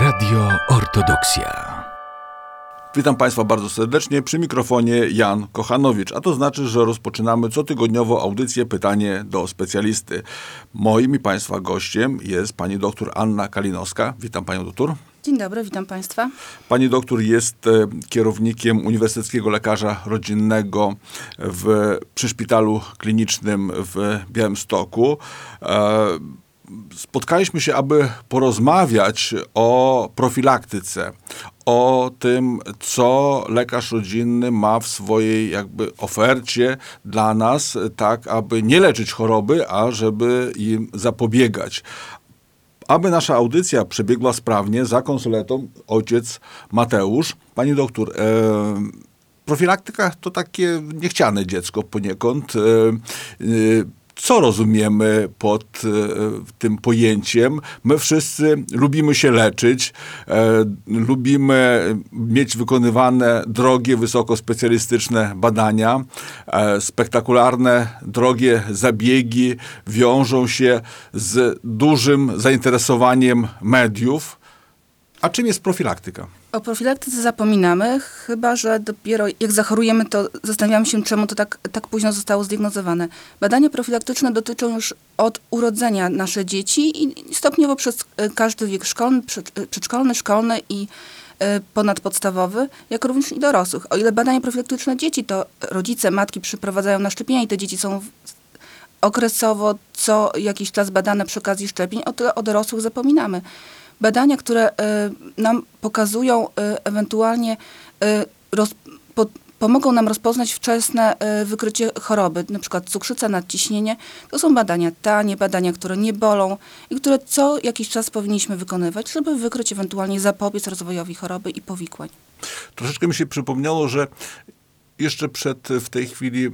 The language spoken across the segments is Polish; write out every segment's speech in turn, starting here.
Radio Ortodoksja. Witam Państwa bardzo serdecznie. Przy mikrofonie Jan Kochanowicz, a to znaczy, że rozpoczynamy cotygodniowo audycję Pytanie do specjalisty. Moim i Państwa gościem jest pani doktor Anna Kalinowska. Witam Panią doktor. Dzień dobry, witam Państwa. Pani doktor jest e, kierownikiem Uniwersyteckiego Lekarza Rodzinnego w, przy Szpitalu Klinicznym w Białymstoku. E, spotkaliśmy się, aby porozmawiać o profilaktyce, o tym, co lekarz rodzinny ma w swojej jakby ofercie dla nas, tak aby nie leczyć choroby, a żeby im zapobiegać. Aby nasza audycja przebiegła sprawnie, za konsuletą ojciec Mateusz. Pani doktor, e, profilaktyka to takie niechciane dziecko poniekąd. E, e, co rozumiemy pod e, tym pojęciem. My wszyscy lubimy się leczyć, e, lubimy mieć wykonywane drogie, wysokospecjalistyczne badania. E, spektakularne, drogie zabiegi wiążą się z dużym zainteresowaniem mediów. A czym jest profilaktyka? O profilaktyce zapominamy, chyba że dopiero jak zachorujemy, to zastanawiamy się, czemu to tak, tak późno zostało zdiagnozowane. Badania profilaktyczne dotyczą już od urodzenia nasze dzieci i stopniowo przez e, każdy wiek szkolny, e, przedszkolny, szkolny i e, ponadpodstawowy, jak również i dorosłych. O ile badania profilaktyczne dzieci, to rodzice, matki przyprowadzają na szczepienia i te dzieci są okresowo co jakiś czas badane przy okazji szczepień, o tyle o dorosłych zapominamy badania, które e, nam pokazują e, ewentualnie, e, roz, po, pomogą nam rozpoznać wczesne wykrycie choroby, przykład cukrzyca, nadciśnienie. To są badania tanie, badania, które nie bolą i które co jakiś czas powinniśmy wykonywać, żeby wykryć ewentualnie zapobiec rozwojowi choroby i powikłań. Troszeczkę mi się przypomniało, że jeszcze przed w tej chwili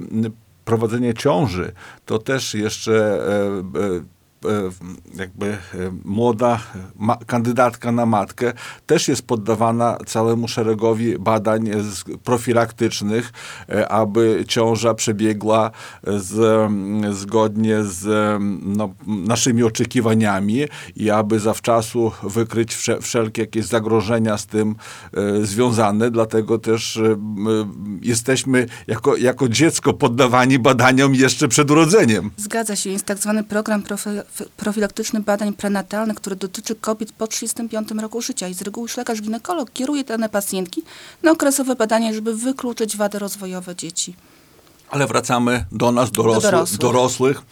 prowadzenie ciąży, to też jeszcze jakby e, młoda kandydatka na matkę też jest poddawana całemu szeregowi badań profilaktycznych, e, aby ciąża przebiegła z, zgodnie z no, naszymi oczekiwaniami i aby zawczasu wykryć wszelkie jakieś zagrożenia z tym związane. Dlatego też jesteśmy jako, jako dziecko poddawani badaniom jeszcze przed urodzeniem. Zgadza się, jest tak zwany program profi profilaktyczny badań prenatalnych, który dotyczy kobiet po 35 roku życia i z reguły lekarz ginekolog kieruje dane pacjentki na okresowe badania, żeby wykluczyć wady rozwojowe dzieci. Ale wracamy do nas. Do dorosłych. dorosłych.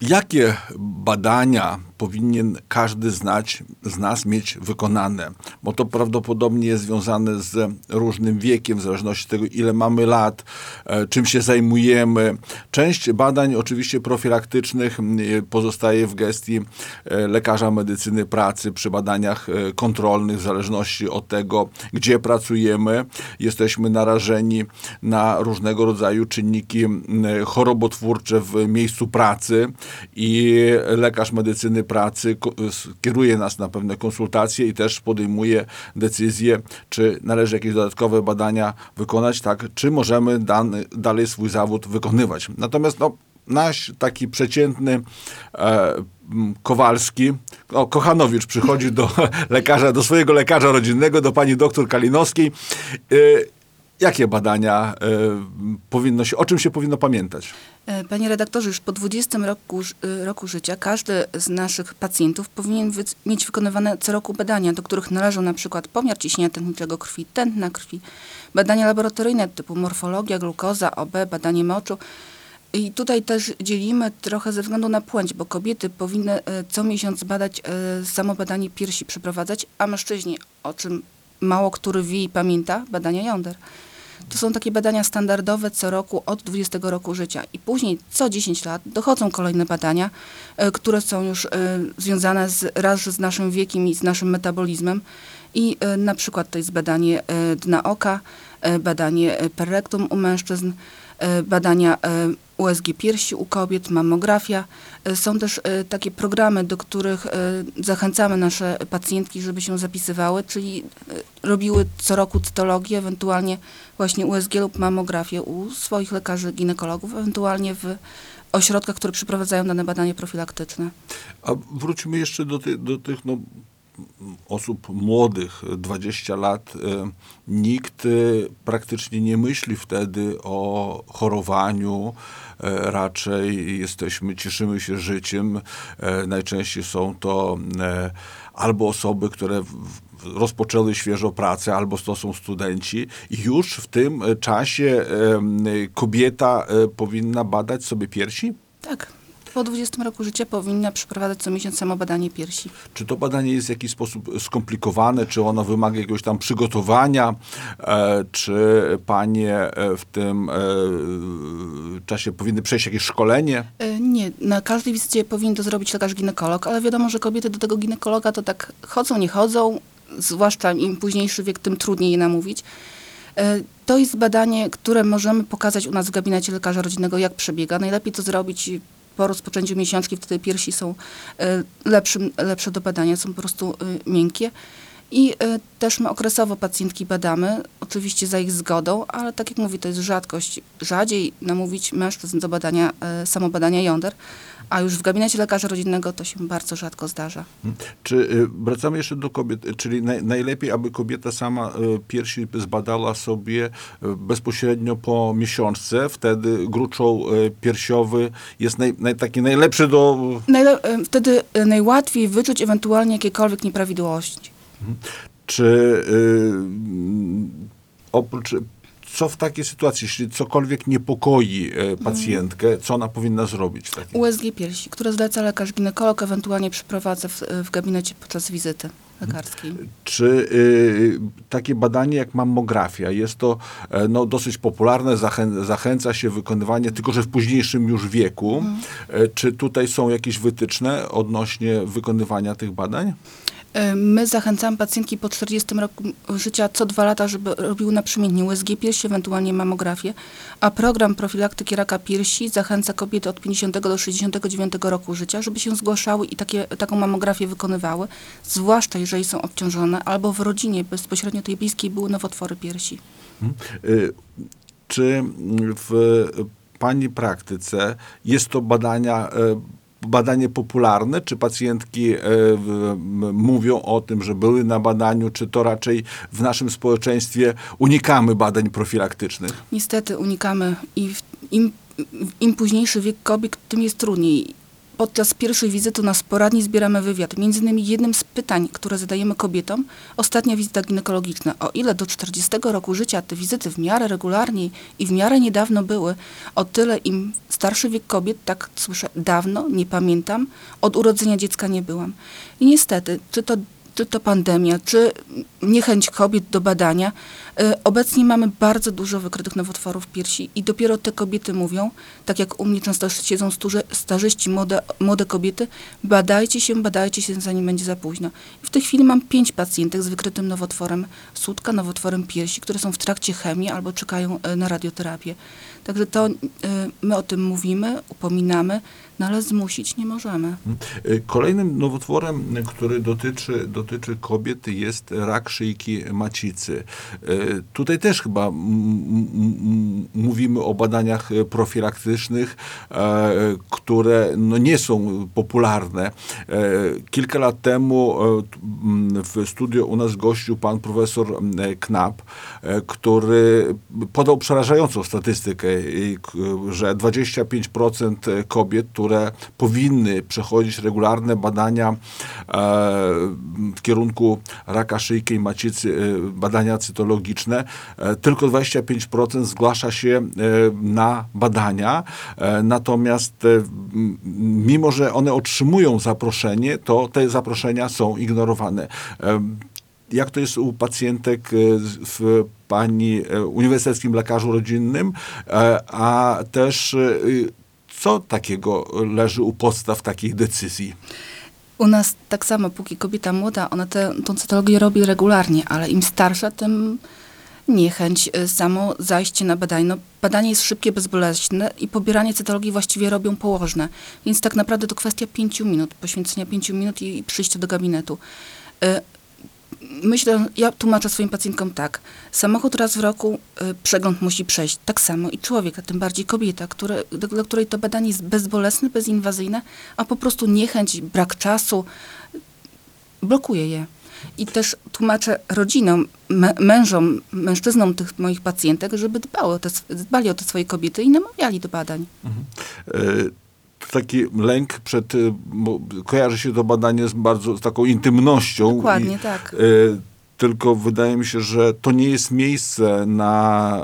Jakie badania powinien każdy znać, z nas mieć wykonane, bo to prawdopodobnie jest związane z różnym wiekiem, w zależności od tego, ile mamy lat, e, czym się zajmujemy. Część badań, oczywiście profilaktycznych, pozostaje w gestii e, lekarza medycyny pracy przy badaniach e, kontrolnych, w zależności od tego, gdzie pracujemy. Jesteśmy narażeni na różnego rodzaju czynniki chorobotwórcze w miejscu pracy i lekarz medycyny pracy kieruje nas na pewne konsultacje i też podejmuje decyzję, czy należy jakieś dodatkowe badania wykonać, tak, czy możemy dany, dalej swój zawód wykonywać. Natomiast no, nasz taki przeciętny e, Kowalski, o, Kochanowicz przychodzi do lekarza, do swojego lekarza rodzinnego, do pani doktor Kalinowskiej. E, Jakie badania y, powinno się, o czym się powinno pamiętać? E, panie redaktorze, już po 20 roku, e, roku życia każdy z naszych pacjentów powinien wy, mieć wykonywane co roku badania, do których należą na przykład pomiar ciśnienia tętniczego krwi, tętna krwi, badania laboratoryjne typu morfologia, glukoza, OB, badanie moczu. I tutaj też dzielimy trochę ze względu na płeć, bo kobiety powinny co miesiąc badać, samo badanie piersi przeprowadzać, a mężczyźni, o czym mało który wie i pamięta, badania jąder. To są takie badania standardowe co roku od 20 roku życia. I później co 10 lat dochodzą kolejne badania, e, które są już e, związane z, raz z naszym wiekiem i z naszym metabolizmem. I e, na przykład to jest badanie dna oka, badanie perrektum u mężczyzn, badania USG piersi u kobiet, mammografia. E, są też e, takie programy, do których e, zachęcamy nasze pacjentki, żeby się zapisywały, czyli robiły co roku cytologię, ewentualnie właśnie USG lub mammografię u swoich lekarzy ginekologów, ewentualnie w ośrodkach, które przeprowadzają dane badania profilaktyczne. A wróćmy jeszcze do, ty, do tych no, osób młodych, 20 lat, e, nikt e, praktycznie nie myśli wtedy o chorowaniu. E, raczej jesteśmy, cieszymy się życiem. Najczęściej są to albo osoby, które rozpoczęły świeżo pracę, albo to są studenci. I już w tym czasie kobieta powinna badać sobie piersi? Tak po 20 roku życia powinna przeprowadzać co miesiąc samo badanie piersi. Czy to badanie jest w jakiś sposób skomplikowane, czy ono wymaga jakiegoś tam przygotowania, e, czy panie e, w tym e, czasie powinny przejść jakieś szkolenie? E, nie, na każdej wizycie powinien to zrobić lekarz ginekolog, ale wiadomo, że kobiety do tego ginekologa to tak chodzą, nie chodzą, zwłaszcza im późniejszy wiek, tym trudniej je namówić. E, to jest badanie, które możemy pokazać u nas w gabinecie lekarza rodzinnego, jak przebiega. Najlepiej to zrobić po rozpoczęciu miesiączki wtedy piersi są e, lepszym, lepsze do badania, są po prostu e, miękkie. I e, też my okresowo pacjentki badamy, oczywiście za ich zgodą, ale tak jak mówię, to jest rzadkość. Rzadziej namówić mężczyzn do badania, samobadania jąder, a już w gabinecie lekarza rodzinnego to się bardzo rzadko zdarza. Hmm. Czy y, wracamy jeszcze do kobiet, czyli naj, najlepiej, aby kobieta sama y, piersi zbadała sobie y, bezpośrednio po miesiączce, wtedy gruczoł piersiowy jest naj, naj, taki najlepszy do... Najle wtedy najłatwiej wyczuć ewentualnie jakiekolwiek nieprawidłowości. Hmm. Czy y, oprócz co w takiej sytuacji, jeśli cokolwiek niepokoi e, pacjentkę, co ona powinna zrobić? USG piersi, które zleca lekarz ginekolog, ewentualnie przeprowadza w, w gabinecie podczas wizyty lekarskiej. Czy y, takie badanie jak mammografia jest to e, no, dosyć popularne, zachę, zachęca się wykonywanie, tylko że w późniejszym już wieku. E, czy tutaj są jakieś wytyczne odnośnie wykonywania tych badań? My zachęcamy pacjentki po 40 roku życia co dwa lata, żeby robiły naprzemiennie USG piersi, ewentualnie mamografię, a program profilaktyki raka piersi zachęca kobiety od 50 do 69 roku życia, żeby się zgłaszały i takie, taką mamografię wykonywały, zwłaszcza jeżeli są obciążone albo w rodzinie bezpośrednio tej bliskiej były nowotwory piersi. Hmm. Czy w Pani praktyce jest to badania e, badanie popularne? Czy pacjentki e, mówią o tym, że były na badaniu, czy to raczej w naszym społeczeństwie unikamy badań profilaktycznych? Niestety unikamy i im, im późniejszy wiek kobiet, tym jest trudniej podczas pierwszej wizyty nas poradni zbieramy wywiad. Między innymi jednym z pytań, które zadajemy kobietom, ostatnia wizyta ginekologiczna. O ile do 40 roku życia te wizyty w miarę regularnie i w miarę niedawno były, o tyle im starszy wiek kobiet, tak słyszę, dawno, nie pamiętam, od urodzenia dziecka nie byłam. I niestety, czy to czy to pandemia, czy niechęć kobiet do badania. Y, obecnie mamy bardzo dużo wykrytych nowotworów piersi i dopiero te kobiety mówią, tak jak u mnie często siedzą starzyści, młode, młode kobiety, badajcie się, badajcie się, zanim będzie za późno. W tej chwili mam pięć pacjentek z wykrytym nowotworem słutka, nowotworem piersi, które są w trakcie chemii albo czekają y, na radioterapię. Także to y, my o tym mówimy, upominamy, no ale zmusić nie możemy. Y, kolejnym nowotworem, który dotyczy, dotyczy kobiet jest rak szyjki macicy. Y, tutaj też chyba mówimy o badaniach profilaktycznych, e, które no nie są popularne. E, kilka lat temu e, w studiu u nas gościł pan profesor Knap, który podał przerażającą statystykę, że 25% kobiet, które powinny przechodzić regularne badania e, w kierunku raka szyjki i macicy, e, badania cytologiczne, e, tylko 25% zgłasza się na badania, natomiast mimo, że one otrzymują zaproszenie, to te zaproszenia są ignorowane. Jak to jest u pacjentek w pani uniwersyteckim lekarzu rodzinnym, a też co takiego leży u podstaw takich decyzji? U nas tak samo, póki kobieta młoda, ona tę cytologię robi regularnie, ale im starsza, tym niechęć, y, samo zajście na badanie. No, badanie jest szybkie, bezboleśne i pobieranie cytologii właściwie robią położne. Więc tak naprawdę to kwestia pięciu minut, poświęcenia pięciu minut i, i przyjścia do gabinetu. Y, myślę, ja tłumaczę swoim pacjentkom tak. Samochód raz w roku y, przegląd musi przejść. Tak samo i człowiek, a tym bardziej kobieta, które, do, do której to badanie jest bezbolesne, bezinwazyjne, a po prostu niechęć, brak czasu, blokuje je. I też tłumaczę rodzinom, mężom, mężczyznom tych moich pacjentek, żeby dbały o te, dbali o te swoje kobiety i namawiali do badań. Mhm. E taki lęk przed, bo kojarzy się to badanie z bardzo z taką intymnością. Dokładnie, i, tak. tylko wydaje mi się, że to nie jest miejsce na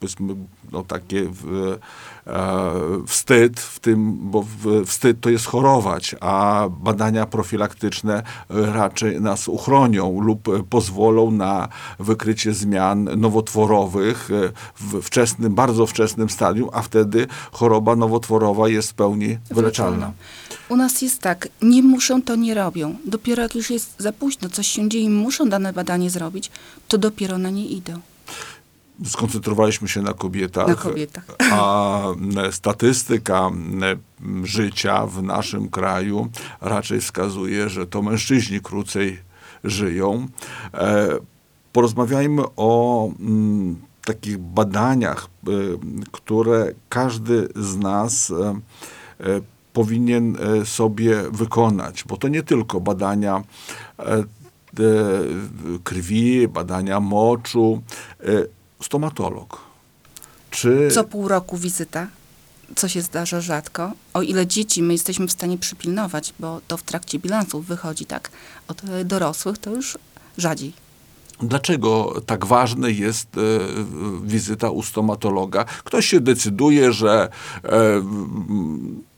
powiedzmy, no, takie w, e, wstyd w tym, bo wstyd to jest chorować, a badania profilaktyczne raczej nas uchronią lub pozwolą na wykrycie zmian nowotworowych w wczesnym, bardzo wczesnym stadium, a wtedy choroba nowotworowa jest w pełni wyleczalna. U nas jest tak, nie muszą, to nie robią. Dopiero jak już jest za późno, coś się dzieje i muszą dane badanie zrobić, to dopiero na nie idą skoncentrowaliśmy się na kobietach, na kobietach. a statystyka życia w naszym kraju raczej wskazuje, że to mężczyźni krócej żyją. E, porozmawiajmy o mm, takich badaniach, e, które każdy z nas e, powinien sobie wykonać, bo to nie tylko badania krwi, badania moczu, stomatolog. Czy... Co pół roku wizyta, co się zdarza rzadko. O ile dzieci my jesteśmy w stanie przypilnować, bo to w trakcie bilansów wychodzi tak, od dorosłych to już rzadziej. Dlaczego tak ważna jest e, wizyta u stomatologa? Ktoś się decyduje, że e,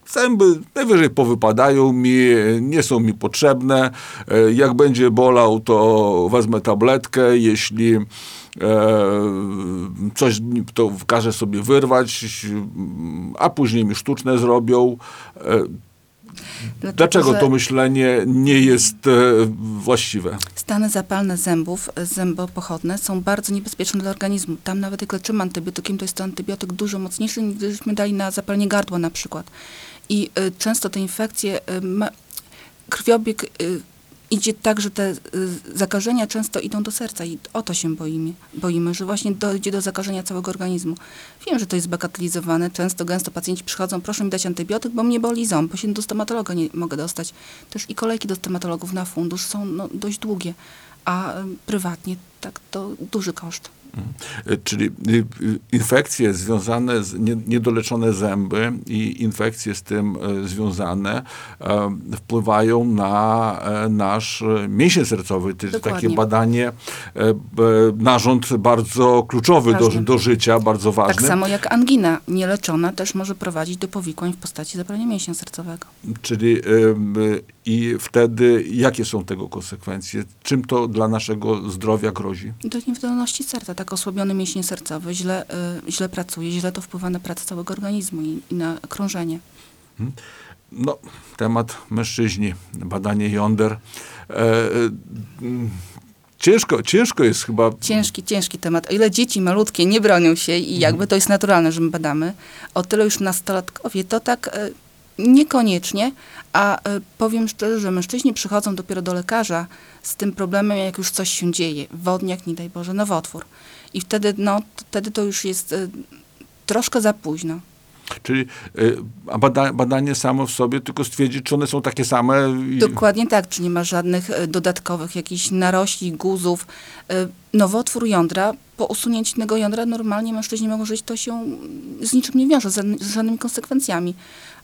zęby najwyżej powypadają mi, nie są mi potrzebne. E, jak będzie bolał, to wezmę tabletkę. Jeśli E, coś to każe sobie wyrwać, a później mi sztuczne zrobią. E, Dlatego, Dlaczego to myślenie nie jest e, właściwe? Stany zapalne zębów, zębopochodne są bardzo niebezpieczne dla organizmu. Tam nawet jak leczymy antybiotykiem, to jest to antybiotyk dużo mocniejszy niż gdybyśmy dali na zapalenie gardła na przykład. I y, często te infekcje, y, ma, krwiobieg y, idzie tak, że te y, zakażenia często idą do serca i o to się boimy, boimy, że właśnie dojdzie do zakażenia całego organizmu. Wiem, że to jest bagatelizowane, często, gęsto pacjenci przychodzą, proszę mi dać antybiotyk, bo mnie boli ząb, bo się do stomatologa nie mogę dostać. Też i kolejki do stomatologów na fundusz są no, dość długie, a y, prywatnie tak to duży koszt. E, czyli y, y, infekcje związane z niedoleczone zęby i infekcje z tym e, związane e, wpływają na nasz mięsień sercowy. To jest takie badanie, narząd bardzo kluczowy do, do życia, bardzo ważny. Tak samo jak angina nieleczona też może prowadzić do powikłań w postaci zapalenia mięśnia sercowego. Czyli i wtedy jakie są tego konsekwencje? Czym to dla naszego zdrowia grozi? Do niewydolności serca. Tak osłabiony mięsień sercowy źle, y, źle pracuje, źle to wpływa na pracę całego organizmu i, i na krążenie. Hmm. No, temat mężczyźni, badanie jąder. E, e, ciężko, ciężko jest chyba. Ciężki, ciężki temat. O ile dzieci malutkie nie bronią się i jakby mhm. to jest naturalne, że my badamy, o tyle już nastolatkowie to tak e, Niekoniecznie, a e, powiem szczerze, że mężczyźni przychodzą dopiero do lekarza z tym problemem, jak już coś się dzieje. Wodniak, nie daj Boże, nowotwór. I wtedy, no, wtedy to już jest e, troszkę za późno. Czyli y, a bada, badanie samo w sobie tylko stwierdzi, czy one są takie same. Dokładnie tak, czy nie ma żadnych dodatkowych jakichś narośli, guzów. Nowotwór jądra, po usunięciu tego jądra normalnie mężczyźni mogą żyć, to się z niczym nie wiąże, z, żadnymi konsekwencjami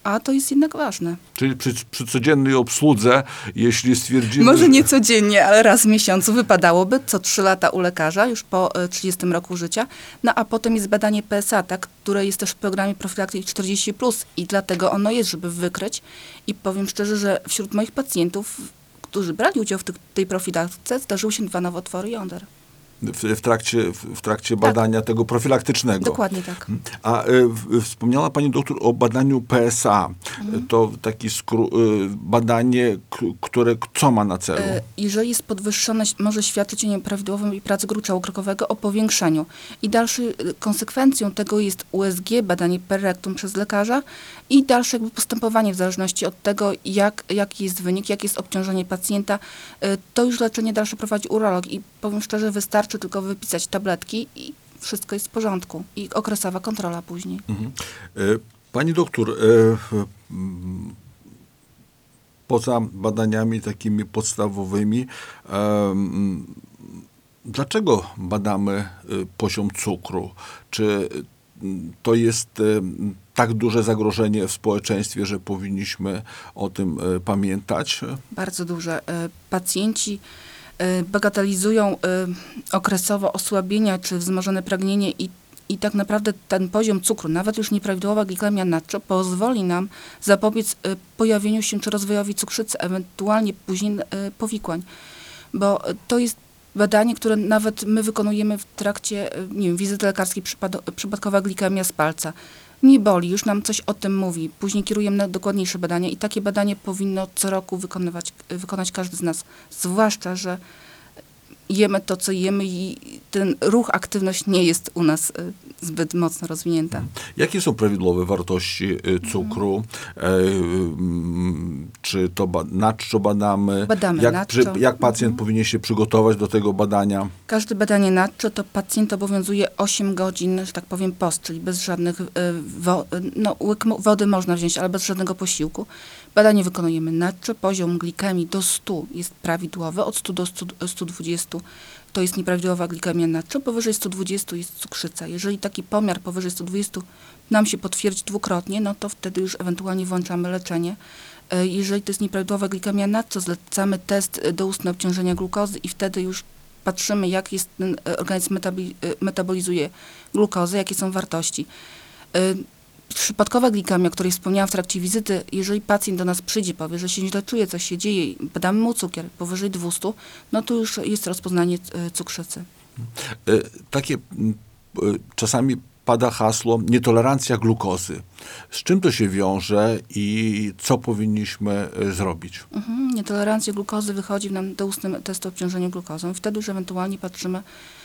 a to jest jednak ważne. Czyli przy, przy codziennej obsłudze, jeśli stwierdzimy... Może nie codziennie, ale raz w miesiącu wypadałoby, co trzy lata u lekarza, już po 30 e, roku życia. No a potem jest badanie PSA, tak, które jest też w programie profilaktyki 40+, i dlatego ono jest, żeby wykryć. I powiem szczerze, że wśród moich pacjentów, którzy brali udział w tej profilaktyce, zdarzyły się dwa nowotwory jąder w, w, trakcie, w trakcie tak. badania tego profilaktycznego. Dokładnie tak. Hmm. A y, wspomniała pani doktor o badaniu PSA. Mhm. To taki skru, y, badanie, które co ma na celu? Y, jeżeli jest podwyższone, może świadczyć o nieprawidłowym pracy gruczołu krokowego, o powiększeniu. I dalszą konsekwencją tego jest USG, badanie per rectum przez lekarza i dalsze jakby postępowanie w zależności od tego, jak, jaki jest wynik, jakie jest obciążenie pacjenta. To już leczenie dalsze prowadzi urolog i powiem szczerze, wystarczy wystarczy tylko wypisać tabletki i wszystko jest w porządku. I okresowa kontrola później. Mhm. E, pani doktor, e, poza badaniami takimi podstawowymi, em, dlaczego badamy poziom cukru? Czy mm, to jest tak duże zagrożenie w społeczeństwie, że powinniśmy o tym pamiętać? Bardzo duże. E, Pacjenci e, bagatelizują e, okresowo osłabienia czy wzmożone pragnienie i, i tak naprawdę ten poziom cukru, nawet już nieprawidłowa glikemia nadczo, pozwoli nam zapobiec e, pojawieniu się czy rozwojowi cukrzycy, ewentualnie później powikłań. Bo to jest badanie, które nawet my wykonujemy w trakcie nie wiem, wizyty lekarskiej, przypadkowa glikemia z palca. Nie boli, już nam coś o tym mówi. Później kierujemy na dokładniejsze badania i takie badanie powinno co roku wykonywać, wykonać każdy z nas. Zwłaszcza, że jemy to, co jemy i ten ruch, aktywność nie jest u nas y, zbyt mocno rozwinięta. Jakie są prawidłowe wartości y, cukru? E, mm, Czy to ba- na czczo badamy? Badamy jak, na przy- czczo. jak pacjent powinien się przygotować do tego badania? Każde badanie nadczo to pacjent obowiązuje 8 godzin, że tak powiem, post, czyli bez żadnych, y, wo, y, no łyk wody można wziąć, ale bez żadnego posiłku. Badanie wykonujemy nadczo, poziom glikemii do 100 jest prawidłowy, od 100 do 100, 120 to jest nieprawidłowa glikemia nadczo, powyżej 120 jest cukrzyca. Jeżeli taki pomiar powyżej 120 nam się potwierdzi dwukrotnie, no to wtedy już ewentualnie włączamy leczenie. E, Jeżeli to jest nieprawidłowa glikemia nadczo, zlecamy test e, doustne obciążenia glukozy i wtedy już patrzymy, jak jest ten e, organizm metaboli- metabolizuje glukozę, jakie są wartości. Przypadkowa glikemia, o której wspomniałam w trakcie wizyty, jeżeli pacjent do nas przyjdzie, powie, że się źle czuje, coś się dzieje, badamy mu cukier powyżej 200, no to już jest rozpoznanie e, cukrzycy. E, Takie e, czasami pada hasło nietolerancja glukozy. Z czym to się wiąże i co powinniśmy zrobić? Mhm, nietolerancja glukozy wychodzi nam doustnym testu obciążenia glukozą wtedy już ewentualnie patrzymy,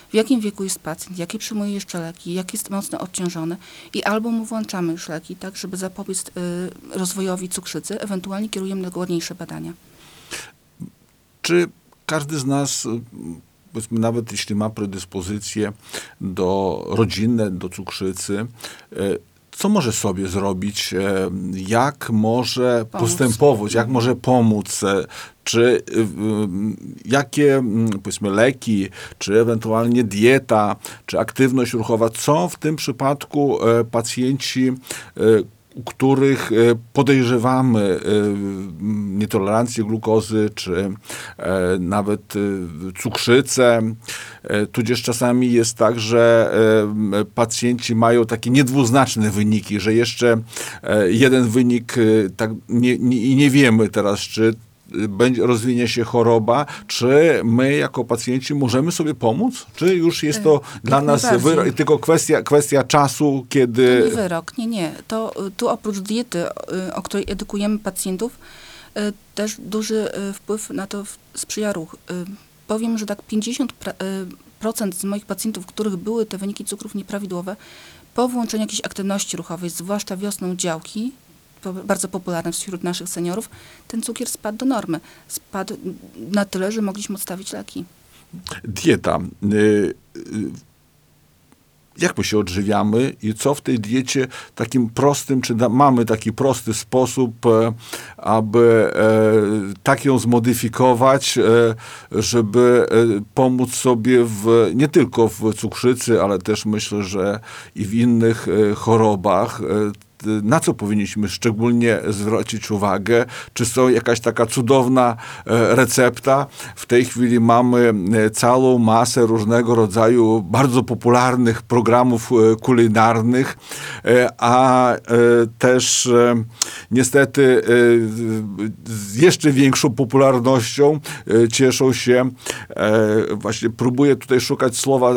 w jakim wieku jest pacjent, jakie przyjmuje jeszcze leki, jak jest mocno obciążony i albo mu włączamy już leki, tak, żeby zapobiec y, rozwojowi cukrzycy, ewentualnie kierujemy na dokładniejsze badania. Czy każdy z nas, y, powiedzmy, nawet jeśli ma predyspozycje do rodzinne, do cukrzycy, y, co może sobie zrobić, e, jak może Pomóc. postępować, jak może pomóc, e, czy y, jakie powiedzmy leki, czy ewentualnie dieta, czy aktywność ruchowa, co w tym przypadku e, pacjenci, e, u których e, podejrzewamy e, nietolerancję glukozy, czy e, nawet cukrzycę, tudzież czasami jest tak, że pacjenci mają takie niedwuznaczne wyniki, że jeszcze jeden wynik tak nie, nie, nie wiemy teraz, czy będzie, rozwinie się choroba, czy my jako pacjenci możemy sobie pomóc? Czy już jest to dla nas najbardziej. wyro- tylko kwestia, kwestia czasu, To kiedy... nie wyrok, nie, nie. To y, tu oprócz diety, y, o której edukujemy pacjentów, y, też duży wpływ na to sprzyja ruch. Powiem, że tak 50% pra- y, procent z moich pacjentów, których były te wyniki cukrów nieprawidłowe, po włączeniu jakiejś aktywności ruchowej, zwłaszcza wiosną działki, bardzo popularne wśród naszych seniorów, ten cukier spadł do normy. Spadł na tyle, że mogliśmy odstawić leki. Dieta. Y, y, Jak my się odżywiamy i co w tej diecie takim prostym, czy mamy taki prosty sposób, e, aby e, tak ją zmodyfikować, e, żeby pomóc sobie w, nie tylko w cukrzycy, ale też myślę, że i w innych chorobach. Na co powinniśmy szczególnie zwrócić uwagę? Czy są jakaś taka cudowna e, recepta? W tej chwili mamy e, całą masę różnego rodzaju bardzo popularnych programów e, kulinarnych, a też niestety z jeszcze większą popularnością cieszą się, właśnie próbuję tutaj szukać słowa,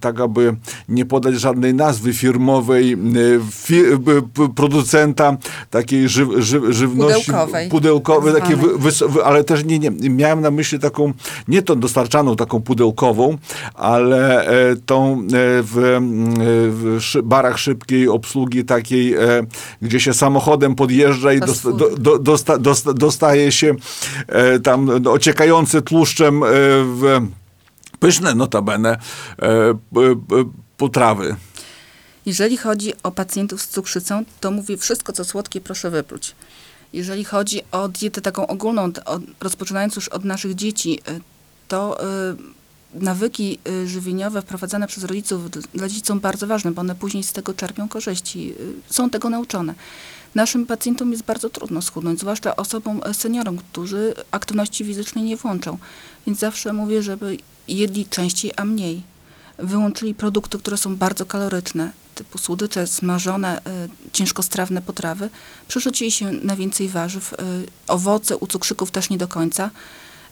tak aby nie podać żadnej nazwy firmowej, producenta takiej ży, ży, żywności Pudełkowej. pudełkowej wy, wy- ale też nie, nie, miałem na myśli taką, nie tą dostarczaną, taką pudełkową, ale e, tą e, w, m, w szy, barach szybkiej obsługi takiej, e, gdzie się samochodem podjeżdża i dosta, do, do, dosta, dosta, dostaje się e, tam no, ociekające tłuszczem e, w pyszne notabene e, potrawy. Jeżeli chodzi o pacjentów z cukrzycą, to mówię wszystko, co słodkie, proszę wypluć. Jeżeli chodzi o dietę taką ogólną, od, rozpoczynając już od naszych dzieci, y, to y, nawyki y, żywieniowe wprowadzane przez rodziców dla dzieci są bardzo ważne, bo one później z tego czerpią korzyści, y, są tego nauczone. Naszym pacjentom jest bardzo trudno schudnąć, zwłaszcza osobom e, seniorom, którzy aktywności fizycznej nie włączą. Więc zawsze mówię, żeby jedli częściej, a mniej. Wyłączyli produkty, które są bardzo kaloryczne, typu słodycze, smażone, y, ciężkostrawne potrawy. Przerzucili się na więcej warzyw, y, owoce, u cukrzyków też nie do końca.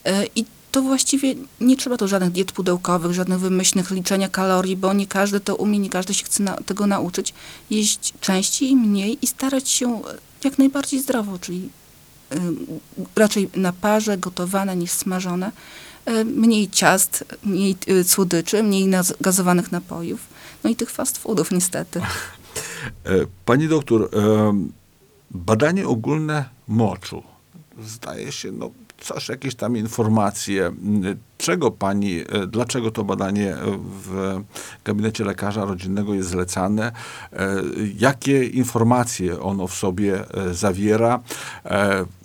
Y, I to właściwie nie trzeba tu żadnych diet pudełkowych, żadnych wymyślnych liczenia kalorii, bo nie każdy to umie, nie każdy się chce na, tego nauczyć. Jeść częściej, mniej i starać się jak najbardziej zdrowo, czyli y, raczej na parze, gotowane niż smażone. Y, mniej ciast, mniej y, słodyczy, mniej gazowanych napojów. No i tych fast foodów niestety. E, Pani doktor, e, badanie ogólne moczu. Zdaje się, no coś, jakieś tam informacje. Czego pani, e, dlaczego to badanie w gabinecie lekarza rodzinnego jest zlecane? Jakie informacje ono w sobie zawiera,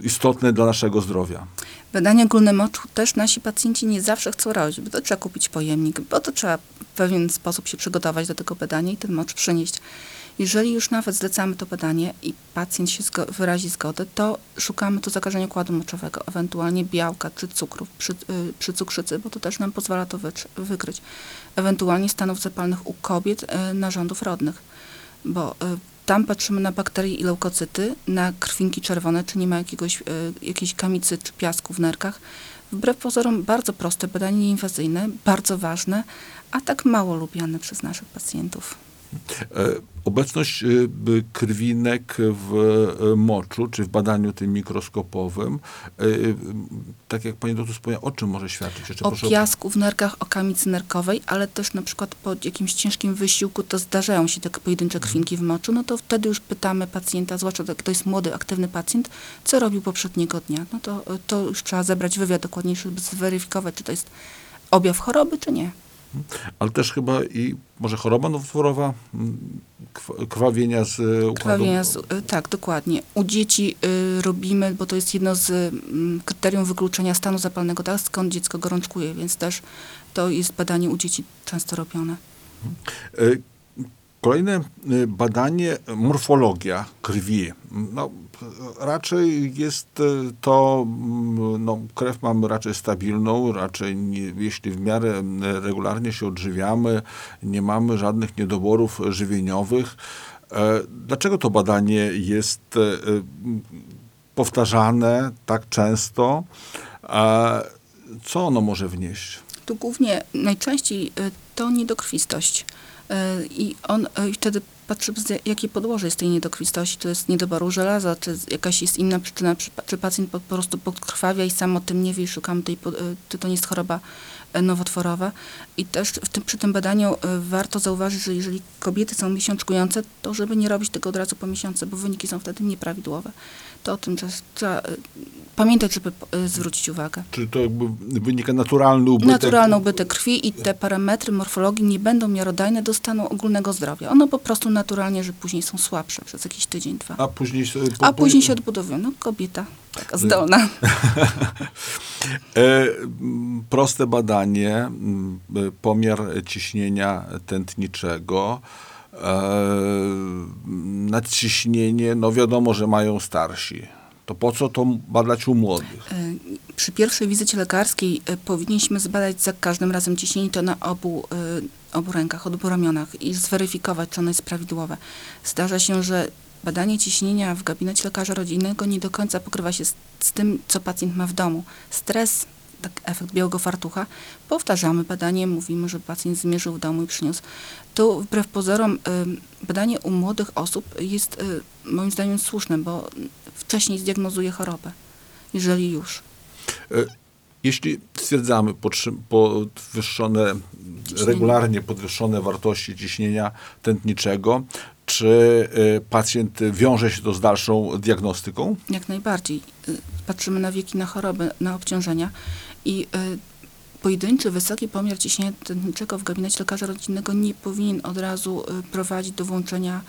istotne dla naszego zdrowia? Badanie ogólne moczu też nasi pacjenci nie zawsze chcą robić, bo to trzeba kupić pojemnik, bo to trzeba w pewien sposób się przygotować do tego badania i ten mocz przynieść. Jeżeli już nawet zlecamy to badanie i pacjent się zgo- wyrazi zgodę, to szukamy tu zakażenia układu moczowego, ewentualnie białka czy cukrów przy, y, przy cukrzycy, bo to też nam pozwala to wykryć. Ewentualnie stanów zapalnych u kobiet y, narządów rodnych, bo y, tam patrzymy na bakterie i leukocyty, na krwinki czerwone, czy nie ma jakiegoś, y, jakiejś kamicy czy piasku w nerkach. Wbrew pozorom bardzo proste, badanie nieinwazyjne, bardzo ważne, a tak mało lubiane przez naszych pacjentów. E, Obecność e, krwinek w e, moczu, czy w badaniu tym mikroskopowym, tak jak pani doktor wspomniała, o czym może świadczyć? Jeszcze O proszę piasku w nerkach, o kamicy nerkowej, ale też na przykład po jakimś ciężkim wysiłku to zdarzają się te pojedyncze krwinki w moczu, no to wtedy już pytamy pacjenta, zwłaszcza jak to jest młody, aktywny pacjent, co robił poprzedniego dnia. No to, to już trzeba zebrać wywiad dokładniejszy, żeby zweryfikować, czy to jest objaw choroby, czy nie. Ale też chyba i może choroba nowotworowa, m, kw- krwawienia z układu. Krwawienia, z, y, tak, dokładnie. U dzieci y, robimy, bo to jest jedno z mm, kryterium wykluczenia stanu zapalnego, tak, skąd dziecko gorączkuje, więc też to jest badanie u dzieci często robione. E, Kolejne e, badanie, morfologia krwi. No, raczej jest e, to, mm, no, krew mamy raczej stabilną, raczej nie, jeśli w miarę m, regularnie się odżywiamy, nie mamy żadnych niedoborów żywieniowych. E, Dlaczego to badanie jest powtarzane tak często? Co ono może wnieść? Tu głównie najczęściej y, to niedokrwistość. Y, I on y, i wtedy patrzymy, jakie podłoże jest tej niedokrwistości. To jest niedoboru żelaza, czy jakaś jest inna przyczyna, czy, pa- czy pacjent po, po prostu podkrwawia i sam o tym nie wie i szukamy tej, y, czy to nie jest choroba nowotworowa. I też w tym, przy tym badaniu warto zauważyć, że jeżeli kobiety są miesiączkujące, to żeby nie robić tego od razu po miesiącu, bo wyniki są wtedy nieprawidłowe. To o tym trzeba, trzeba pamiętać, żeby y, zwrócić uwagę. Czy to jakby wynika naturalny ubytek? Naturalny ubytek krwi i te parametry morfologii nie będą miarodajne do stanu ogólnego zdrowia. One po prostu naturalnie, że później są słabsze przez jakiś tydzień, dwa. A później, po, A później się odbudowują. No kobieta taka zdolna. E, proste badanie, e, pomiar ciśnienia tętniczego. E, nadciśnienie, no wiadomo, że mają starsi. To po co to badać u młodych? Y, Przy pierwszej wizycie lekarskiej y, powinniśmy zbadać za każdym razem ciśnienie to na obu, y, obu rękach, obu ramionach i zweryfikować, czy ono jest prawidłowe. Zdarza się, że badanie ciśnienia w gabinecie lekarza rodzinnego nie do końca pokrywa się z, z tym, co pacjent ma w domu. Stres, tak efekt białego fartucha, powtarzamy badanie, mówimy, że pacjent zmierzył w domu i przyniósł. Tu wbrew pozorom y, badanie u młodych osób jest y, moim zdaniem słuszne, bo wcześniej zdiagnozuje chorobę, jeżeli już. E, Jeśli stwierdzamy podwyższone, Ciśnienie. regularnie podwyższone wartości ciśnienia tętniczego, czy e, pacjent wiąże się to z dalszą diagnostyką? Jak najbardziej. Y, Patrzymy na wieki, na choroby, na obciążenia i y, pojedynczy wysoki pomiar ciśnienia tętniczego w gabinecie lekarza rodzinnego nie powinien od razu y, prowadzić do włączenia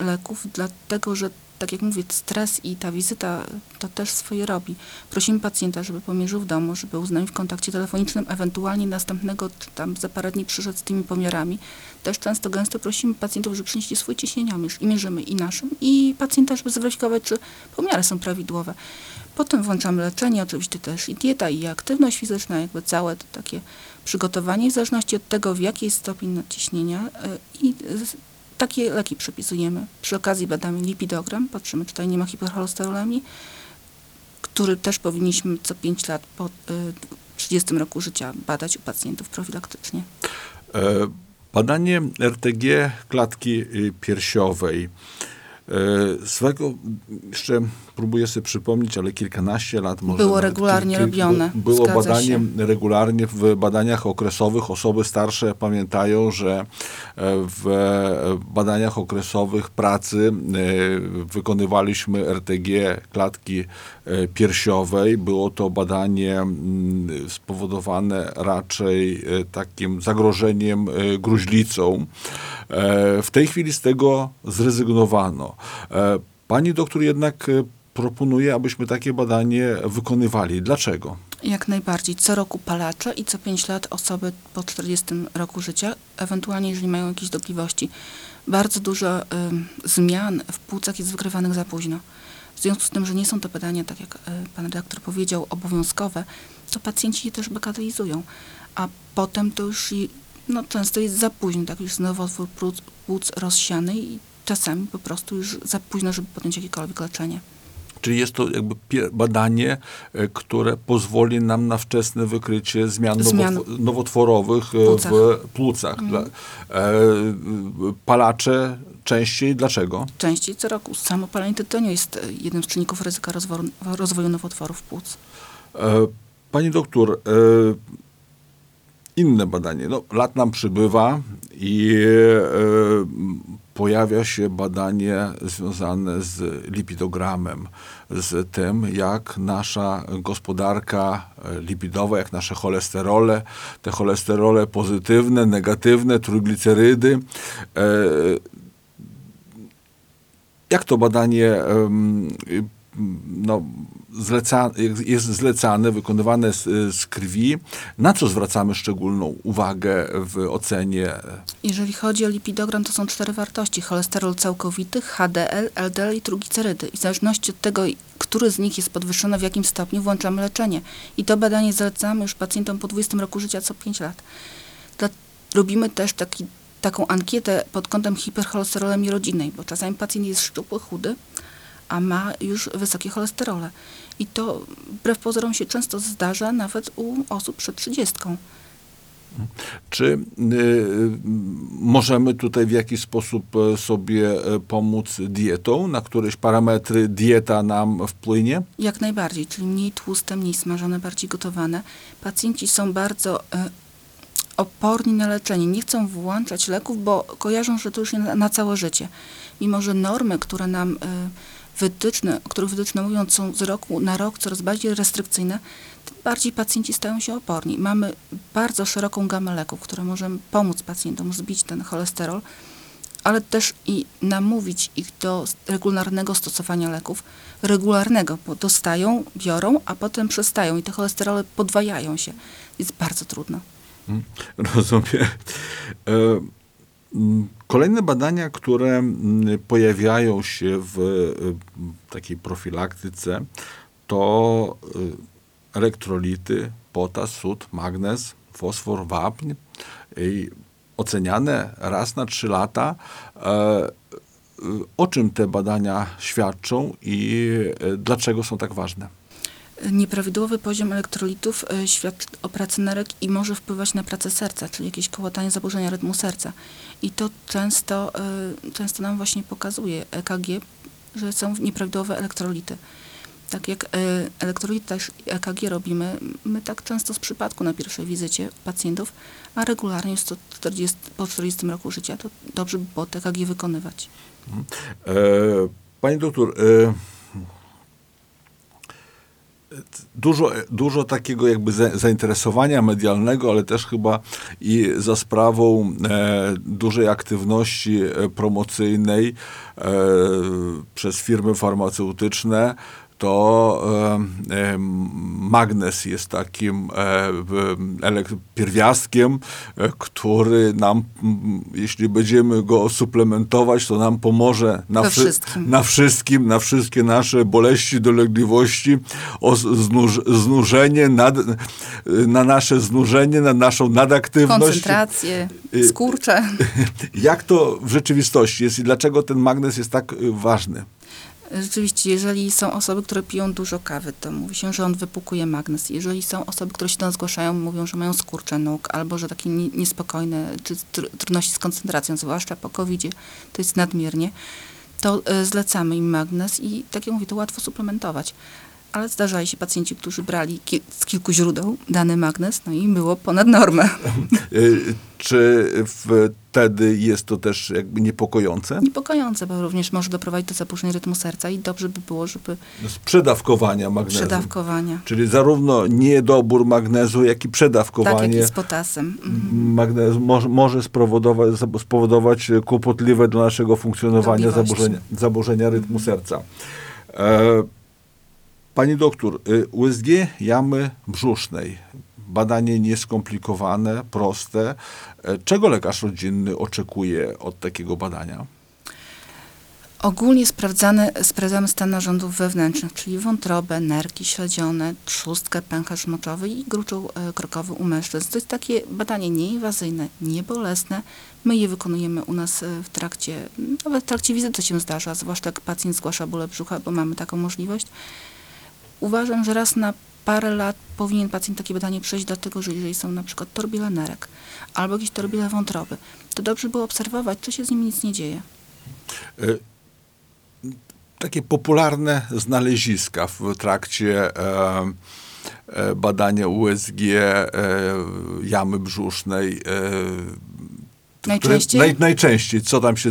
y, leków, dlatego że tak jak mówię, stres i ta wizyta to też swoje robi. Prosimy pacjenta, żeby pomierzył w domu, żeby uznał w kontakcie telefonicznym, ewentualnie następnego, czy tam za parę dni przyszedł z tymi pomiarami. Też często, gęsto prosimy pacjentów, żeby przynieśli swój ciśnieniomierz i mierzymy i naszym, i pacjenta, żeby zweryfikować, czy pomiary są prawidłowe. Potem włączamy leczenie, oczywiście też i dieta, i aktywność fizyczna, jakby całe to takie przygotowanie, w zależności od tego, w jakiej stopień nadciśnienia y, i takie leki przepisujemy. Przy okazji badamy lipidogram, patrzymy, czy tutaj nie ma hipercholesterolemi, który też powinniśmy co 5 lat po 30 roku życia badać u pacjentów profilaktycznie. E, badanie RTG klatki y, piersiowej. E, swego, jeszcze próbuję sobie przypomnieć, ale kilkanaście lat może. Było regularnie robione. Było badanie się. regularnie w badaniach okresowych. Osoby starsze pamiętają, że e, w badaniach okresowych pracy e, wykonywaliśmy RTG klatki piersiowej. Było to badanie mm, spowodowane raczej takim zagrożeniem gruźlicą. W tej chwili z tego zrezygnowano. Pani doktor jednak proponuje, abyśmy takie badanie wykonywali. Dlaczego? Jak najbardziej. Co roku palacze i co 5 lat osoby po 40 roku życia, ewentualnie jeżeli mają jakieś dolegliwości. Bardzo dużo y, zmian w płucach jest wykrywanych za późno. W związku z tym, że nie są to badania, tak jak y, pan redaktor powiedział, obowiązkowe, to pacjenci je też bagatelizują. A potem to już no, często jest za późno, tak już nowotwór płuc, płuc rozsiany i czasami po prostu już za późno, żeby podjąć jakiekolwiek leczenie. Czyli jest to jakby badanie, e, które pozwoli nam na wczesne wykrycie zmian, zmian. nowotworowych e, płucach. w płucach. Mhm. E, palacze częściej. Dlaczego? Częściej co roku. Samo palenie tytoniu jest jednym z czynników ryzyka rozwoju, rozwoju nowotworów płuc. Pani doktor, inne badanie. No, lat nam przybywa i pojawia się badanie związane z lipidogramem, z tym, jak nasza gospodarka lipidowa, jak nasze cholesterole, te cholesterole pozytywne, negatywne, trójglicerydy, e, jak to badanie no, zleca, jest zlecane, wykonywane z, z, krwi. Na co zwracamy szczególną uwagę w ocenie? Jeżeli chodzi o lipidogram, to są cztery wartości. Cholesterol całkowity, HDL, LDL i trójglicerydy. I w zależności od tego, który z nich jest podwyższony, w jakim stopniu, włączamy leczenie. I to badanie zlecamy już pacjentom po 20 roku życia co 5 lat. Robimy też taki, taką ankietę pod kątem hipercholesterolemi rodzinnej, bo czasami pacjent jest szczupły, chudy, a ma już wysokie cholesterole. I to wbrew pozorom się często zdarza nawet u osób przed trzydziestką. Czy y, możemy tutaj w jakiś sposób e, sobie e, pomóc dietą? Na któreś parametry dieta nam wpłynie? Jak najbardziej, czyli mniej tłuste, mniej smażone, bardziej gotowane. Pacjenci są bardzo y, oporni na leczenie. Nie chcą włączać leków, bo kojarzą, że to już na, na całe życie. Mimo, że normy, które nam y, wytyczne, o których wytyczne mówią, są z roku na rok coraz bardziej restrykcyjne, tym bardziej pacjenci stają się oporni. Mamy bardzo szeroką gamę leków, które możemy pomóc pacjentom zbić ten cholesterol, ale też i namówić ich do regularnego stosowania leków. Regularnego, bo dostają, biorą, a potem przestają i te cholesterole podwajają się. Jest bardzo trudno. Hmm, rozumiem. Kolejne badania, które pojawiają się w takiej profilaktyce, to y, elektrolity, potas, sód, magnez, fosfor, wapń. Oceniane raz na trzy lata. E, o czym te badania świadczą i dlaczego są tak ważne? Nieprawidłowy poziom elektrolitów e, świadczy o pracy nerek i może wpływać na pracę serca, czyli jakieś kołatanie, zaburzenia rytmu serca. I to często, e, często nam właśnie pokazuje EKG, że są nieprawidłowe elektrolity. Tak jak e, elektrolity też EKG robimy, my tak często z przypadku na pierwszej wizycie pacjentów, a regularnie 140, po 40 roku życia, to dobrze by było EKG wykonywać. Mhm. E, pani doktor, e dużo, dużo takiego jakby zainteresowania medialnego, ale też chyba i za sprawą e, dużej aktywności e, promocyjnej e, przez firmy farmaceutyczne to magnes jest takim e, pierwiastkiem, e, który nam, jeśli będziemy go suplementować, to nam pomoże na, wszy wszystkim. na wszystkim, na wszystkie nasze boleści, dolegliwości, znuż znużenie, nad, na nasze znużenie, na naszą nadaktywność. Koncentrację, skurcze. Jak to w rzeczywistości jest i dlaczego ten magnes jest tak ważny? Rzeczywiście, jeżeli są osoby, które piją dużo kawy, to mówi się, że on wypukuje magnes. Jeżeli są osoby, które się do nas zgłaszają, mówią, że mają skurcze nóg, albo że takie niespokojne, czy trudności z koncentracją, zwłaszcza po covid to jest nadmiernie, to e, zlecamy im magnes i tak jak mówię, to łatwo suplementować ale zdarzali się pacjenci, którzy brali ki z kilku źródeł dany magnes, no i było ponad normę. Y, czy wtedy jest to też jakby niepokojące? Niepokojące, bo również może doprowadzić do zaburzeń rytmu serca i dobrze by było, żeby... Z przedawkowania magnezu. Przedawkowania. Czyli zarówno niedobór magnezu, jak i przedawkowanie. Tak, jak i z potasem. Mhm. Magnezu może, może spowodować, spowodować kłopotliwe do naszego funkcjonowania zaburzenia, zaburzenia rytmu mhm. serca. E Pani doktor, y, USG jamy brzusznej. Badanie nieskomplikowane, proste. E, czego lekarz rodzinny oczekuje od takiego badania? Ogólnie sprawdzane, sprawdzamy stan narządów wewnętrznych, czyli wątrobę, nerki śledzione, trzustkę, pęcherz moczowy i gruczoł e, krokowy u mężczyzn. To jest takie badanie nieinwazyjne, niebolesne. My je wykonujemy u nas e, w trakcie, nawet w trakcie wizyty się zdarza, zwłaszcza jak pacjent zgłasza bóle brzucha, bo mamy taką możliwość uważam, że raz na parę lat powinien pacjent takie badanie przejść, dlatego że jeżeli są na przykład torbile nerek albo jakieś torbile wątroby, to dobrze było obserwować, czy się z nimi nic nie dzieje. E, takie popularne znaleziska w trakcie e, e, badania USG jamy brzusznej. Najczęściej? Naj, najczęściej, co tam się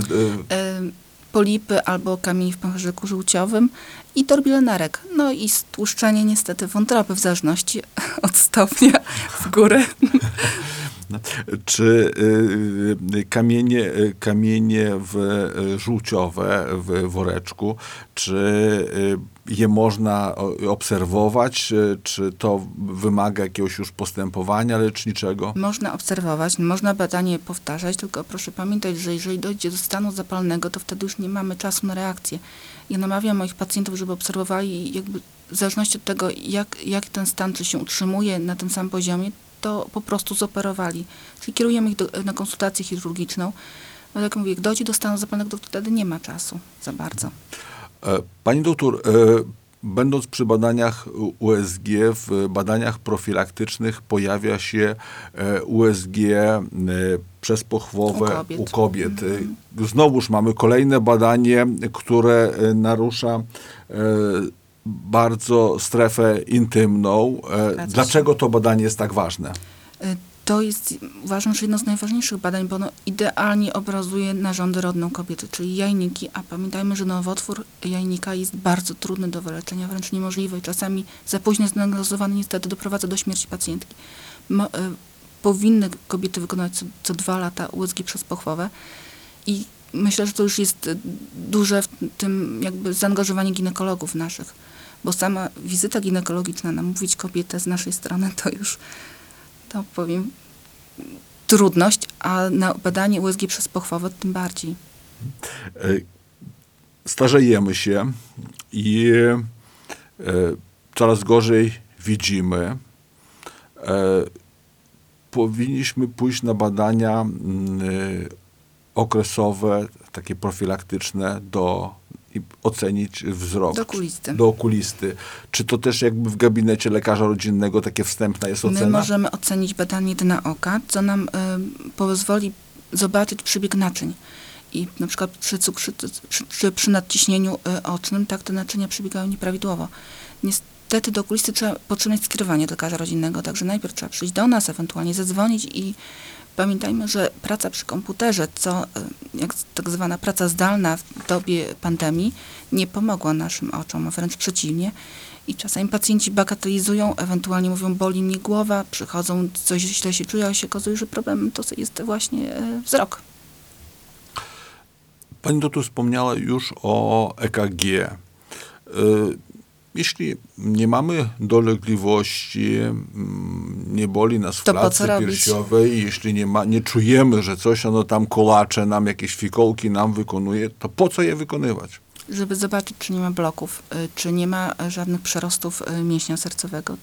polipy albo kamień w pęcherzyku żółciowym i torbilenerek. No i stłuszczenie niestety wątroby w zależności od stopnia w górę. Czy y, kamienie, y, kamienie w, y, żółciowe w woreczku, czy je można obserwować, czy to wymaga jakiegoś już postępowania leczniczego? Można obserwować, można badanie powtarzać, tylko proszę pamiętać, że jeżeli dojdzie do stanu zapalnego, to wtedy już nie mamy czasu na reakcję. Ja namawiam moich pacjentów, żeby obserwowali jakby w zależności od tego, jak, jak ten stan, czy się utrzymuje na tym samym poziomie, to po prostu zoperowali. Czyli kierujemy ich do, na konsultację chirurgiczną. Ale jak mówię, jak dojdzie do stanu zapalnego, to wtedy nie ma czasu za bardzo. E, pani doktor, e, będąc przy badaniach USG, w badaniach profilaktycznych pojawia się e, USG przezpochwowe u kobiet. U kobiet. Mhm. Znowuż mamy kolejne badanie, które narusza bardzo strefę intymną. E, dlaczego to badanie jest tak ważne? E, to jest, uważam, że jedno z najważniejszych badań, bo ono idealnie obrazuje narządy rodną kobiety, czyli jajniki, a pamiętajmy, że nowotwór jajnika jest bardzo trudny do wyleczenia, wręcz niemożliwy czasami za późno zdiagnozowany niestety doprowadza do śmierci pacjentki. Mo, y, powinny kobiety wykonać co, co dwa lata USG przezpochwowe i myślę, że to już jest duże w tym jakby zaangażowanie ginekologów naszych bo sama wizyta ginekologiczna, namówić kobietę z naszej strony, to już, to powiem, trudność, a na badanie USG przez pochwowę tym bardziej. E, starzejemy się i e, coraz gorzej widzimy. E, powinniśmy pójść na badania mm, okresowe, takie profilaktyczne do i ocenić wzrok. Do okulisty. Do okulisty. Czy to też jakby w gabinecie lekarza rodzinnego takie wstępna jest ocena? My możemy ocenić badanie dna oka, co nam y, pozwoli zobaczyć przebieg naczyń. I na przykład przy cukrzycy, przy, przy, przy nadciśnieniu y, ocznym, tak te naczynia przebiegają nieprawidłowo. niestety do okulisty trzeba potrzebne skierowanie do lekarza rodzinnego, także najpierw trzeba przyjść do nas, ewentualnie zadzwonić i pamiętajmy, że praca przy komputerze, co y, jak tak zwana praca zdalna w dobie pandemii, nie pomogła naszym oczom, a wręcz przeciwnie. I czasami pacjenci bagatelizują, ewentualnie mówią, boli mnie głowa, przychodzą, coś źle się czują, a się okazuje, że problemem to jest właśnie e, wzrok. Pani doktor wspomniała już o EKG. Jeśli nie mamy dolegliwości, mm, nie boli nas w To klatce robić? piersiowej, jeśli nie, ma, nie czujemy, że coś ono tam kolacze nam, jakieś fikołki nam wykonuje, to po co je wykonywać? żeby zobaczyć, czy nie ma bloków, y, czy nie ma y, żadnych przerostów y, mięśnia sercowego.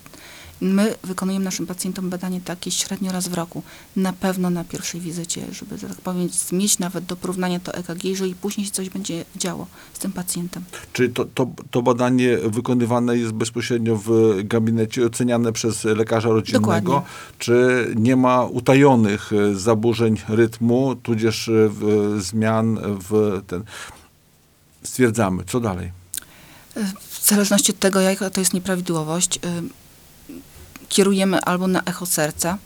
My wykonujemy naszym pacjentom badanie takie średnio raz w roku, na pewno na pierwszej wizycie, żeby, że tak powiem, mieć nawet do porównania to EKG, jeżeli później się coś będzie działo z tym pacjentem. Czy to, to, to badanie wykonywane jest bezpośrednio w gabinecie, oceniane przez lekarza rodzinnego? Dokładnie. Czy nie ma utajonych e, zaburzeń rytmu, tudzież e, w, zmian w ten... Stwierdzamy, co dalej? W zależności od tego, jaka to jest nieprawidłowość, kierujemy albo na echo serca,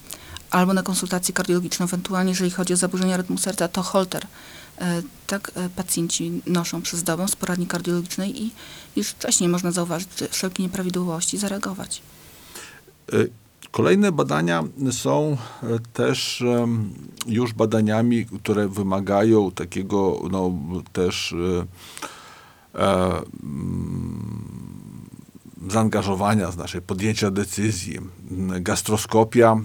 albo na konsultację kardiologiczną. Ewentualnie, jeżeli chodzi o zaburzenia rytmu serca, to holter. Y, Tak y, pacjenci noszą przez dobę z poradni kardiologicznej i już wcześniej można zauważyć wszelkie nieprawidłowości zareagować. E, Kolejne badania są e, też już badaniami, które wymagają takiego no, też e, e, zaangażowania z naszej, podjęcia decyzji. Gastroskopia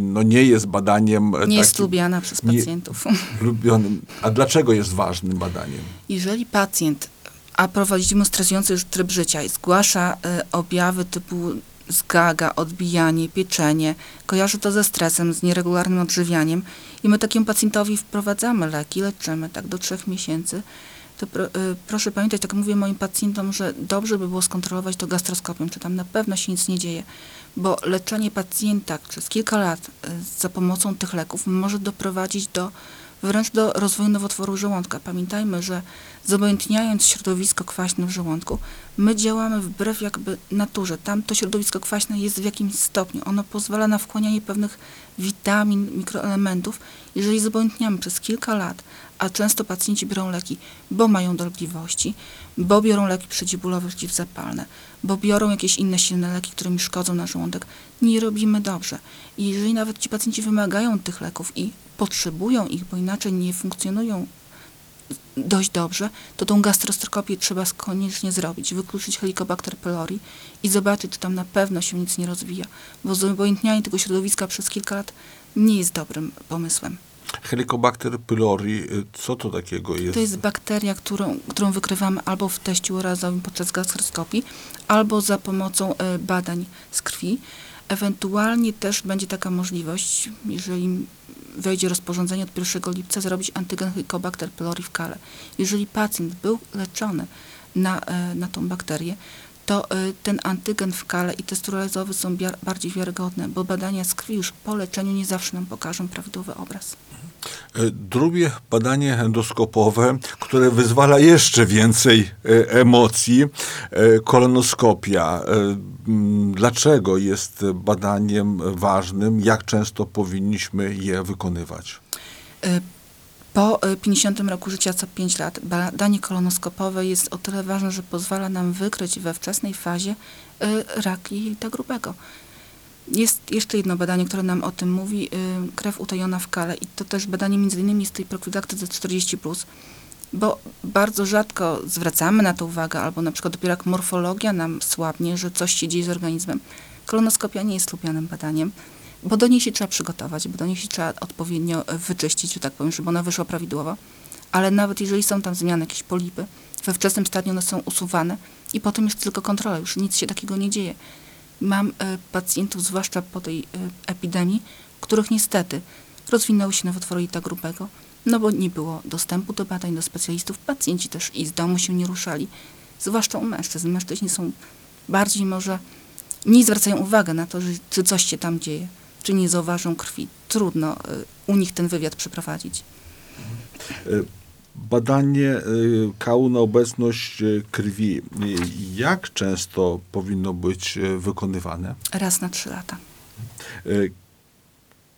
no, nie jest badaniem e, Nie jest takim lubiana przez nie- pacjentów. lubionym. A dlaczego jest ważnym badaniem? Jeżeli pacjent, a prowadzimy stresujący już tryb życia i zgłasza y, objawy typu zgaga, odbijanie, pieczenie, kojarzy to ze stresem, z nieregularnym odżywianiem i my takiemu pacjentowi wprowadzamy leki, leczymy tak do trzech miesięcy, pro, y, proszę pamiętać, tak mówię moim pacjentom, że dobrze by było skontrolować to gastroskopią, czy tam na pewno się nic nie dzieje, bo leczenie pacjenta przez kilka lat y, za pomocą tych leków może doprowadzić do wręcz do rozwoju nowotworu żołądka. Pamiętajmy, że zobojętniając środowisko kwaśne w żołądku, my działamy wbrew jakby naturze. Tam to środowisko kwaśne jest w jakimś stopniu. Ono pozwala na wchłanianie pewnych witamin, mikroelementów. Jeżeli zobojętniamy przez kilka lat, a często pacjenci biorą leki, bo mają dolegliwości, bo biorą leki przeciwbólowe, przeciwzapalne, bo biorą jakieś inne silne leki, które mi szkodzą na żołądek, nie robimy dobrze. I jeżeli nawet ci pacjenci wymagają tych leków i potrzebują ich, bo inaczej nie funkcjonują dość dobrze, to tą gastroskopię trzeba koniecznie zrobić, wykluczyć Helicobacter pylori i zobaczyć, czy tam na pewno się nic nie rozwija, bo zobojętnianie tego środowiska przez kilka lat nie jest dobrym pomysłem. Helicobacter pylori, y, co to takiego jest? To jest bakteria, którą, którą wykrywamy albo w teście urazowym podczas gastroskopii, albo za pomocą e, badań z krwi. Ewentualnie też będzie taka możliwość, jeżeli wejdzie rozporządzenie od 1 lipca, zrobić antygen Helicobacter pylori w kale. Jeżeli pacjent był leczony na, e, na tą bakterię, to e, ten antygen w kale i test urazowy są bardziej wiarygodne, bo badania z krwi już po leczeniu nie zawsze nam pokażą prawidłowy obraz. E, Drugie badanie endoskopowe, które wyzwala jeszcze więcej e, emocji, e, kolonoskopia. Dlaczego jest badaniem ważnym? Jak często powinniśmy je wykonywać? Po y, 50 roku życia co 5 lat badanie kolonoskopowe jest o tyle ważne, że pozwala nam wykryć we wczesnej fazie y, rak jelita grubego. Jest jeszcze jedno badanie, które nam o tym mówi, y, krew utajona w kale i to też badanie między innymi z tej profilaktyce 40+, bo bardzo rzadko zwracamy na to uwagę, albo na przykład dopiero jak morfologia nam słabnie, że coś się dzieje z organizmem. Kolonoskopia nie jest lubianym badaniem, bo do niej się trzeba przygotować, bo do niej się trzeba odpowiednio e, wyczyścić, że tak powiem, żeby ona wyszła prawidłowo. Ale nawet jeżeli są tam zmiany, jakieś polipy, we wczesnym stadium one są usuwane i potem jest tylko kontrola, już nic się takiego nie dzieje. Mam e, pacjentów, zwłaszcza po tej e, epidemii, których niestety rozwinęły się nowotwory grubego, no bo nie było dostępu do badań, do specjalistów. Pacjenci też i z domu się nie ruszali, zwłaszcza u mężczyzn. Mężczyźni są bardziej może, mniej zwracają uwagę na to, że, czy coś się tam dzieje, czy nie zauważą krwi. Trudno y, u nich ten wywiad przeprowadzić. E, badanie y, kału na obecność y, krwi. Y, Jak często powinno być y, wykonywane? Raz na trzy lata. Y,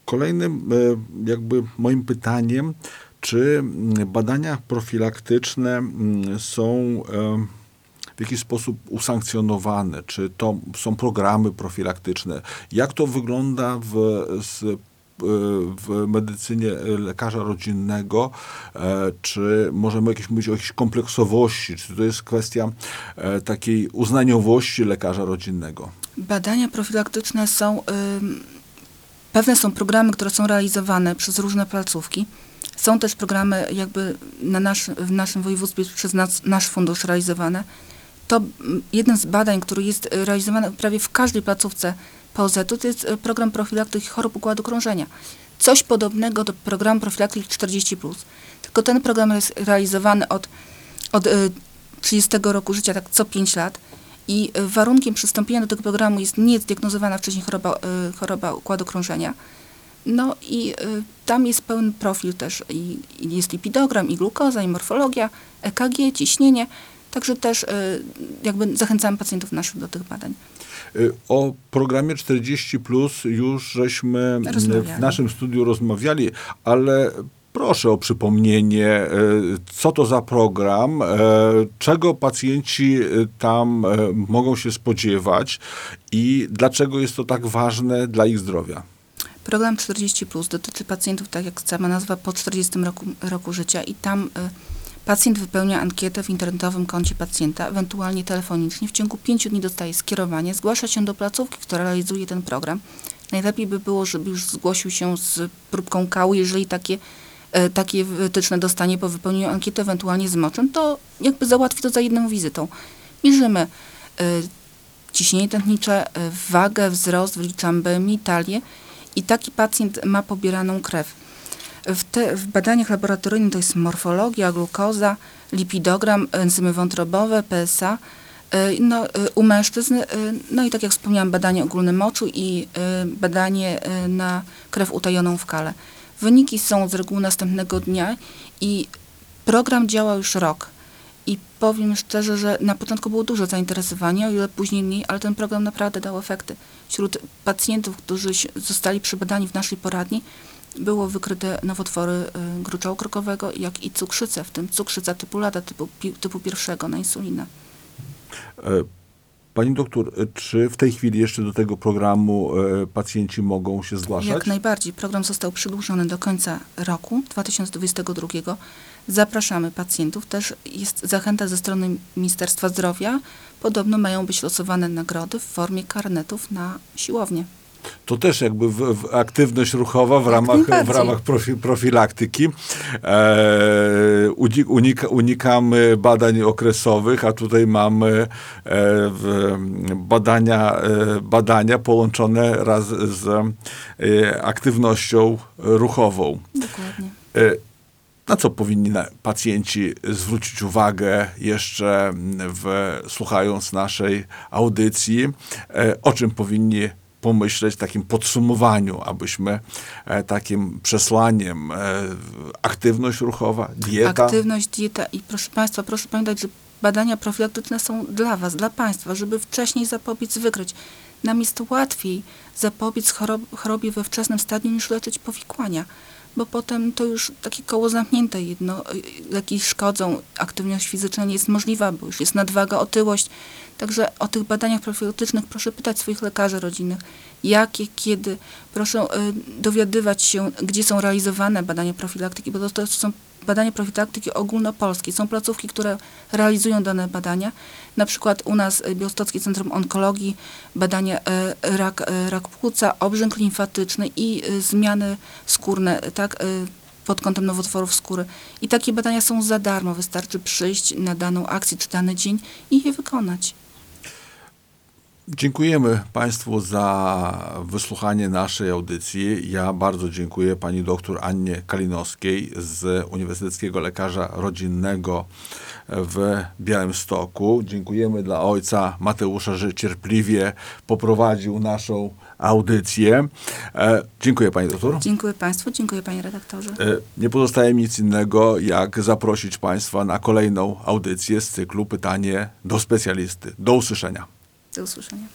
Kolejnym y, jakby moim pytaniem, czy badania profilaktyczne mm, są y, w jakiś sposób usankcjonowane? Czy to są programy profilaktyczne? Jak to wygląda w, z, y, w medycynie lekarza rodzinnego? E, Czy możemy jakieś mówić o jakiejś kompleksowości? Czy to jest kwestia e, takiej uznaniowości lekarza rodzinnego? Badania profilaktyczne są, ym, pewne są programy, które są realizowane przez różne placówki. Są też programy jakby na nasz, w naszym województwie przez nas, nasz fundusz realizowane. To mm, jeden z badań, który jest y, realizowany prawie w każdej placówce POZ-u, to jest y, program profilaktyki chorób układu krążenia. Coś podobnego do programu profilaktyki 40+. Tylko ten program jest realizowany od, od y, 30 roku życia, tak co 5 lat. I y, warunkiem przystąpienia do tego programu jest niezdiagnozowana wcześniej choroba, y, choroba układu krążenia. No i y, tam jest pełen profil też. I, i jest lipidogram, i glukoza, i morfologia, EKG, ciśnienie. Także też y, jakby zachęcamy pacjentów naszych do tych badań. Y, O programie 40 plus już żeśmy Rozmawiali. w naszym studiu rozmawiali, ale proszę o przypomnienie, y, co to za program, czego pacjenci tam mogą się spodziewać i dlaczego jest to tak ważne dla ich zdrowia. Program 40 plus dotyczy pacjentów, tak jak sama nazwa, po 40 roku, roku życia i tam y, pacjent wypełnia ankietę w internetowym koncie pacjenta, ewentualnie telefonicznie. W ciągu 5 dni dostaje skierowanie, zgłasza się do placówki, która realizuje ten program. Najlepiej by było, żeby już zgłosił się z próbką kału, jeżeli takie, e, takie wytyczne dostanie po wypełnieniu ankiety, ewentualnie z moczem, to jakby załatwi to za jedną wizytą. Mierzymy e, ciśnienie tętnicze, e, wagę, wzrost, wliczamy BMI, talię i taki pacjent ma pobieraną krew. W, te, w badaniach laboratoryjnych to jest morfologia, glukoza, lipidogram, enzymy wątrobowe, PSA. Y, No, y, u mężczyzn, y, no i tak jak wspomniałam, badanie ogólne moczu i badanie na krew utajoną w kale. Wyniki są z reguły następnego dnia i program działa już rok. I powiem szczerze, że na początku było duże zainteresowanie, o ile później mniej, ale ten program naprawdę dał efekty. Wśród pacjentów, którzy zostali przebadani w naszej poradni, było wykryte nowotwory y, gruczołu krokowego, jak i cukrzycę, w tym cukrzyca typu lada, typu, typu pierwszego na insulinę. E, Pani doktor, e, czy w tej chwili jeszcze do tego programu e, pacjenci mogą się zgłaszać? Jak najbardziej. Program został przedłużony do końca roku 2022. Zapraszamy pacjentów. Też jest zachęta ze strony Ministerstwa Zdrowia. Podobno mają być losowane nagrody w formie karnetów na siłownię. To też jakby w, w aktywność ruchowa w ramach, w ramach profi, profilaktyki. E, unik, unika, unikamy badań okresowych, a tutaj mamy e, w, badania, e, badania połączone raz z e, aktywnością ruchową. Dokładnie. E, Na co powinni pacjenci zwrócić uwagę jeszcze w, słuchając naszej audycji? E, O czym powinni pomyśleć takim podsumowaniu, abyśmy e, takim przesłaniem e, aktywność ruchowa, dieta, Aktywność, dieta i proszę Państwa, proszę pamiętać, że badania profilaktyczne są dla Was, dla Państwa, żeby wcześniej zapobiec, wykryć. Nam jest łatwiej zapobiec chorob, chorobie we wczesnym stadium niż leczyć powikłania, bo potem to już takie koło zamknięte jedno, y, leki szkodzą, aktywność fizyczna nie jest możliwa, bo już jest nadwaga, otyłość. Także o tych badaniach profilaktycznych proszę pytać swoich lekarzy rodzinnych, jakie, kiedy. Proszę y, dowiadywać się, gdzie są realizowane badania profilaktyki, bo to, są badania profilaktyki ogólnopolskie. Są placówki, które realizują dane badania. Na przykład u nas Białostockie Centrum Onkologii, badania y, rak, y, rak płuca, obrzęk limfatyczny i zmiany skórne, tak, pod kątem nowotworów skóry. I takie badania są za darmo. Wystarczy przyjść na daną akcję czy dany dzień i je wykonać. Dziękujemy Państwu za wysłuchanie naszej audycji. Ja bardzo dziękuję pani doktor Annie Kalinowskiej z Uniwersyteckiego Lekarza Rodzinnego w Białymstoku. Dziękujemy dla ojca Mateusza, że cierpliwie poprowadził naszą audycję. E, dziękuję pani doktor. Dziękuję Państwu, dziękuję panie redaktorze. E, nie pozostaje mi nic innego, jak zaprosić Państwa na kolejną audycję z cyklu Pytanie do specjalisty. Do usłyszenia. Do usłyszenia.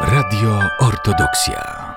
Radio Ortodoksja.